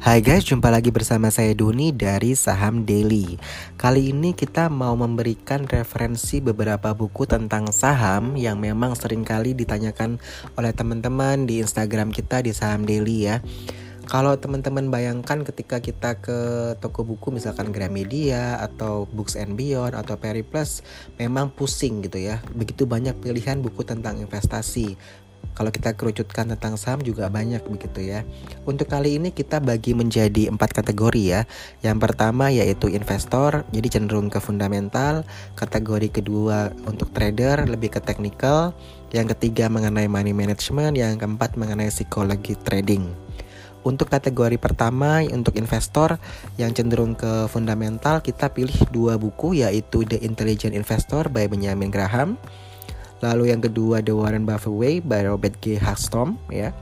Hai guys, jumpa lagi bersama saya Doni dari Saham Daily. Kali ini kita mau memberikan referensi beberapa buku tentang saham yang memang sering kali ditanyakan oleh teman-teman di Instagram kita di Saham Daily ya. Kalau teman-teman bayangkan ketika kita ke toko buku misalkan Gramedia atau Books and Beyond atau Periplus memang pusing gitu ya. Begitu banyak pilihan buku tentang investasi kalau kita kerucutkan tentang saham juga banyak begitu ya. Untuk kali ini kita bagi menjadi empat kategori ya. Yang pertama yaitu investor, jadi cenderung ke fundamental. Kategori kedua untuk trader, lebih ke technical. Yang ketiga mengenai money management, yang keempat mengenai psikologi trading. Untuk kategori pertama untuk investor yang cenderung ke fundamental kita pilih dua buku yaitu The Intelligent Investor by Benjamin Graham Lalu yang kedua The Warren Buffett Way by Robert G. Hagstrom ya.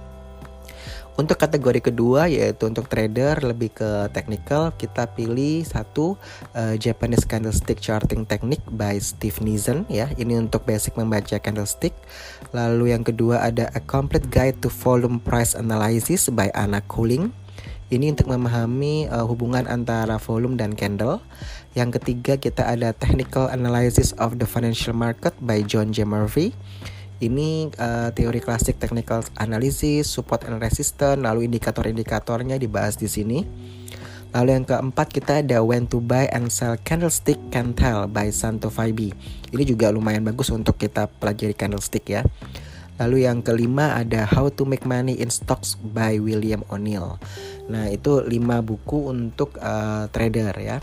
Untuk kategori kedua yaitu untuk trader lebih ke technical kita pilih satu uh, Japanese Candlestick Charting Technique by Steve Nissen ya. Ini untuk basic membaca candlestick. Lalu yang kedua ada A Complete Guide to Volume Price Analysis by Anna Cooling. Ini untuk memahami uh, hubungan antara volume dan candle. Yang ketiga kita ada Technical Analysis of the Financial Market by John J. Murphy. Ini uh, teori klasik technical analysis, support and resistance, lalu indikator-indikatornya dibahas di sini. Lalu yang keempat kita ada When to Buy and Sell Candlestick Can Tell by Santo Faibi. Ini juga lumayan bagus untuk kita pelajari candlestick ya. Lalu yang kelima ada How to Make Money in Stocks by William O'Neill. Nah, itu 5 buku untuk uh, trader ya.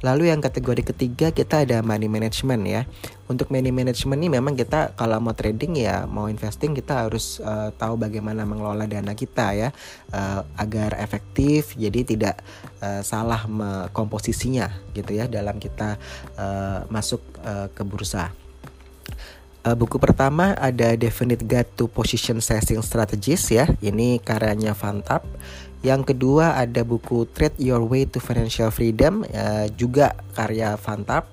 Lalu yang kategori ketiga kita ada money management ya. Untuk money management ini memang kita kalau mau trading ya mau investing kita harus uh, tahu bagaimana mengelola dana kita ya uh, agar efektif jadi tidak uh, salah komposisinya gitu ya dalam kita uh, masuk uh, ke bursa. Buku pertama ada Definite Guide to Position Sizing Strategies ya. Ini karyanya Fantap. Yang kedua ada buku Trade Your Way to Financial Freedom uh, juga karya Fantap.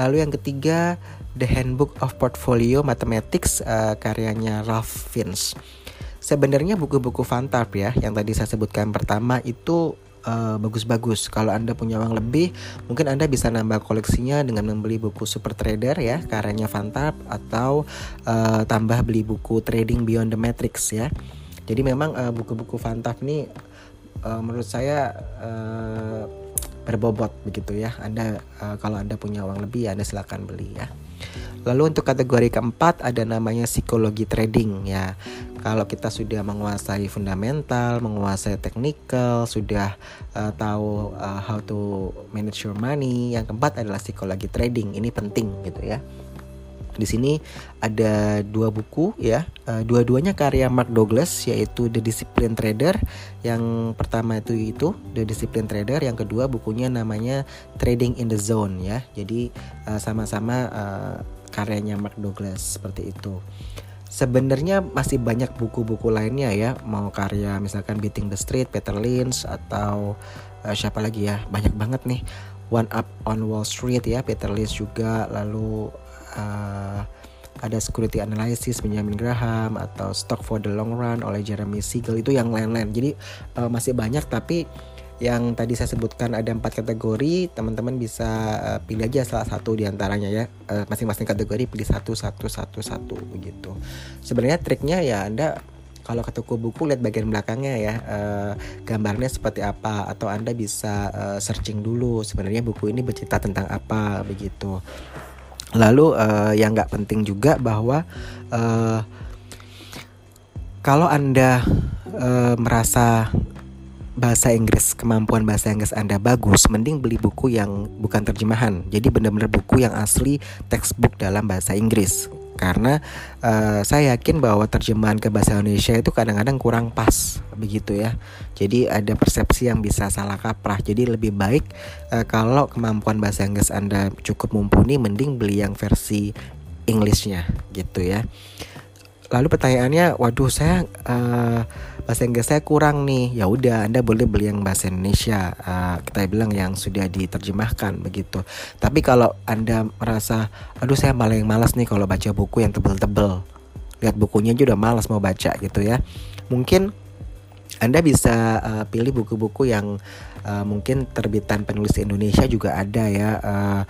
Lalu yang ketiga The Handbook of Portfolio Mathematics uh, karyanya Ralph Fiennes. Sebenarnya buku-buku Fantap ya yang tadi saya sebutkan pertama itu eh, bagus-bagus. Kalau Anda punya uang lebih, mungkin Anda bisa nambah koleksinya dengan membeli buku Super Trader ya, karyanya Fantap atau uh, tambah beli buku Trading Beyond the Matrix ya. Jadi memang uh, buku-buku Fantap ini uh, menurut saya uh, berbobot begitu ya. Anda uh, kalau Anda punya uang lebih, Anda silakan beli ya. Lalu untuk kategori keempat ada namanya psikologi trading ya. Kalau kita sudah menguasai fundamental, menguasai technical, sudah uh, tahu uh, how to manage your money, yang keempat adalah psikologi trading. Ini penting gitu ya. Di sini ada dua buku ya, uh, dua-duanya karya Mark Douglas yaitu The Discipline Trader. Yang pertama itu itu The Discipline Trader, yang kedua bukunya namanya Trading in the Zone ya. Jadi uh, sama-sama uh, karyanya Mark Douglas seperti itu. Sebenarnya masih banyak buku-buku lainnya ya, mau karya misalkan Beating the Street, Peter Lynch atau uh, siapa lagi ya, banyak banget nih. One Up on Wall Street ya, Peter Lynch juga, lalu uh, ada security analysis Benjamin Graham atau stock for the long run oleh Jeremy Siegel itu yang lain-lain. Jadi uh, masih banyak tapi yang tadi saya sebutkan ada empat kategori teman-teman bisa uh, pilih aja salah satu di antaranya ya. Uh, masing-masing kategori pilih satu satu satu satu begitu. Sebenarnya triknya ya anda kalau ke toko buku lihat bagian belakangnya ya. Uh, gambarnya seperti apa atau anda bisa uh, searching dulu sebenarnya buku ini bercerita tentang apa begitu Lalu uh, yang nggak penting juga bahwa uh, kalau anda uh, merasa bahasa Inggris kemampuan bahasa Inggris Anda bagus, mending beli buku yang bukan terjemahan. Jadi benar-benar buku yang asli textbook dalam bahasa Inggris karena uh, saya yakin bahwa terjemahan ke bahasa Indonesia itu kadang-kadang kurang pas begitu ya. Jadi ada persepsi yang bisa salah kaprah. Jadi lebih baik uh, kalau kemampuan bahasa Inggris Anda cukup mumpuni mending beli yang versi Englishnya gitu ya. Lalu pertanyaannya, waduh saya uh, bahasa Inggris saya kurang nih. Ya udah, Anda boleh beli yang bahasa Indonesia. Uh, kita bilang yang sudah diterjemahkan begitu. Tapi kalau Anda merasa, aduh saya malah yang malas nih kalau baca buku yang tebel-tebel. Lihat bukunya aja udah malas mau baca gitu ya. Mungkin Anda bisa uh, pilih buku-buku yang uh, mungkin terbitan penulis Indonesia juga ada ya. Uh,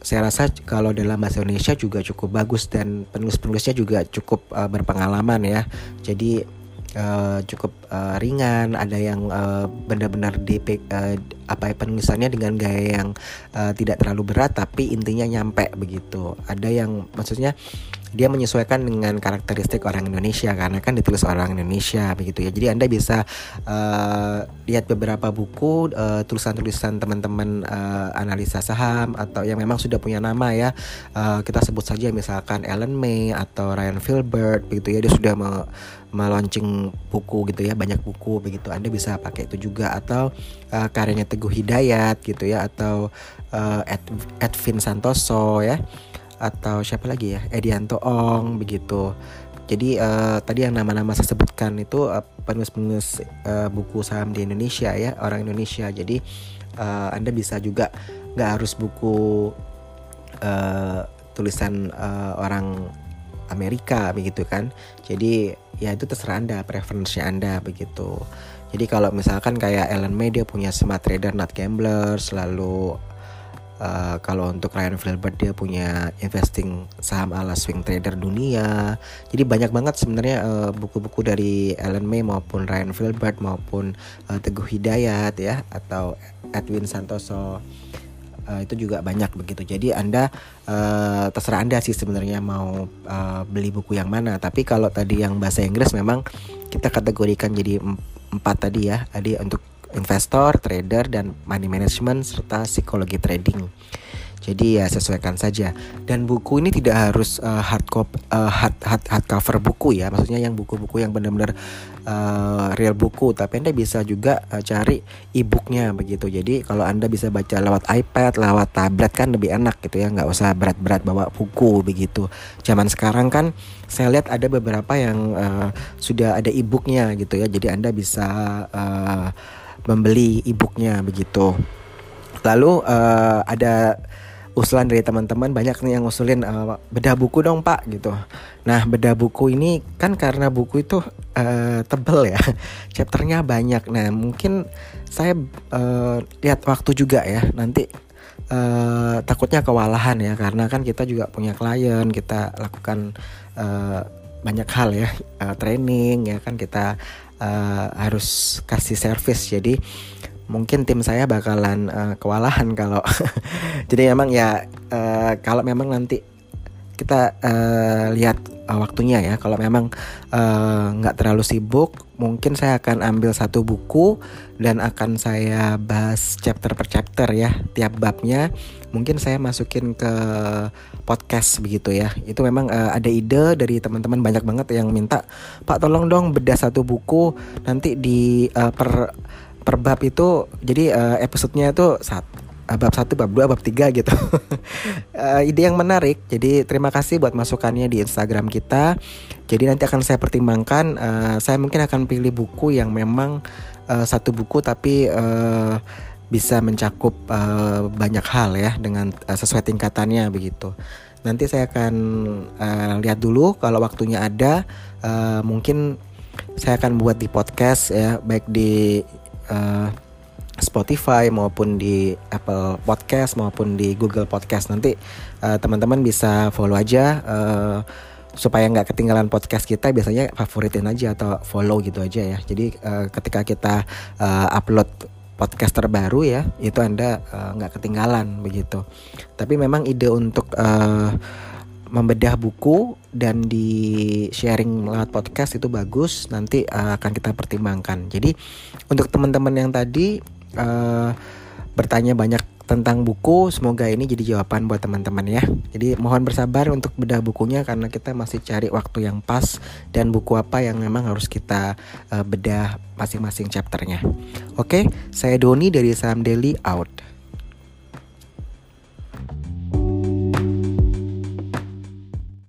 saya rasa kalau dalam bahasa Indonesia juga cukup bagus dan penulis-penulisnya juga cukup uh, berpengalaman ya. Jadi uh, cukup uh, ringan, ada yang uh, benar-benar di uh, apa ya penulisannya dengan gaya yang uh, tidak terlalu berat tapi intinya nyampe begitu. Ada yang maksudnya dia menyesuaikan dengan karakteristik orang Indonesia karena kan ditulis orang Indonesia begitu ya. Jadi Anda bisa uh, lihat beberapa buku uh, tulisan-tulisan teman-teman uh, analisa saham atau yang memang sudah punya nama ya. Uh, kita sebut saja misalkan Ellen May atau Ryan Filbert begitu ya. Dia sudah me melaunching buku gitu ya, banyak buku begitu. Anda bisa pakai itu juga atau uh, karyanya Teguh Hidayat gitu ya atau uh, Ed, Edwin Santoso ya atau siapa lagi ya? Edianto Ong begitu. Jadi uh, tadi yang nama-nama saya sebutkan itu uh, penulis-penulis uh, buku saham di Indonesia ya orang Indonesia. Jadi uh, anda bisa juga nggak harus buku uh, tulisan uh, orang Amerika begitu kan? Jadi ya itu terserah anda preferensinya anda begitu. Jadi kalau misalkan kayak Ellen May dia punya Smart Trader Not Gamblers lalu Uh, kalau untuk Ryan Filbert dia punya investing saham ala swing trader dunia. Jadi banyak banget sebenarnya uh, buku-buku dari Ellen May maupun Ryan Filbert maupun uh, Teguh Hidayat ya atau Edwin Santoso. Uh, itu juga banyak begitu. Jadi Anda uh, terserah Anda sih sebenarnya mau uh, beli buku yang mana. Tapi kalau tadi yang bahasa Inggris memang kita kategorikan jadi empat tadi ya. Tadi untuk investor, trader, dan money management serta psikologi trading. Jadi ya sesuaikan saja. Dan buku ini tidak harus uh, hard copy, uh, hard, hard hard cover buku ya. Maksudnya yang buku-buku yang benar-benar uh, real buku. Tapi anda bisa juga uh, cari e-booknya begitu. Jadi kalau anda bisa baca lewat iPad, lewat tablet kan lebih enak gitu ya. Nggak usah berat-berat bawa buku begitu. Zaman sekarang kan saya lihat ada beberapa yang uh, sudah ada e-booknya gitu ya. Jadi anda bisa uh, membeli e-booknya begitu. Lalu uh, ada usulan dari teman-teman banyak nih yang ngusulin uh, bedah buku dong pak gitu. Nah bedah buku ini kan karena buku itu uh, tebel ya, chapternya banyak. Nah mungkin saya uh, lihat waktu juga ya nanti uh, takutnya kewalahan ya karena kan kita juga punya klien kita lakukan uh, banyak hal ya uh, training ya kan kita uh, harus kasih service. Jadi mungkin tim saya bakalan uh, kewalahan kalau jadi memang ya uh, kalau memang nanti kita uh, lihat waktunya ya. Kalau memang nggak uh, terlalu sibuk mungkin saya akan ambil satu buku dan akan saya bahas chapter per chapter ya tiap babnya mungkin saya masukin ke podcast begitu ya itu memang uh, ada ide dari teman-teman banyak banget yang minta pak tolong dong bedah satu buku nanti di uh, per per bab itu jadi uh, episodenya itu saat bab satu, bab dua, bab tiga gitu. uh, ide yang menarik. Jadi terima kasih buat masukannya di Instagram kita. Jadi nanti akan saya pertimbangkan. Uh, saya mungkin akan pilih buku yang memang uh, satu buku tapi uh, bisa mencakup uh, banyak hal ya dengan uh, sesuai tingkatannya begitu. Nanti saya akan uh, lihat dulu kalau waktunya ada. Uh, mungkin saya akan buat di podcast ya, baik di uh, Spotify maupun di Apple Podcast maupun di Google Podcast nanti uh, teman-teman bisa follow aja uh, supaya nggak ketinggalan podcast kita biasanya favoritin aja atau follow gitu aja ya jadi uh, ketika kita uh, upload podcast terbaru ya itu anda nggak uh, ketinggalan begitu. Tapi memang ide untuk uh, membedah buku dan di sharing lewat podcast itu bagus nanti uh, akan kita pertimbangkan. Jadi untuk teman-teman yang tadi uh, bertanya banyak tentang buku. Semoga ini jadi jawaban buat teman-teman ya. Jadi mohon bersabar untuk bedah bukunya karena kita masih cari waktu yang pas dan buku apa yang memang harus kita uh, bedah masing-masing chapternya. Oke, saya Doni dari Saham Daily out.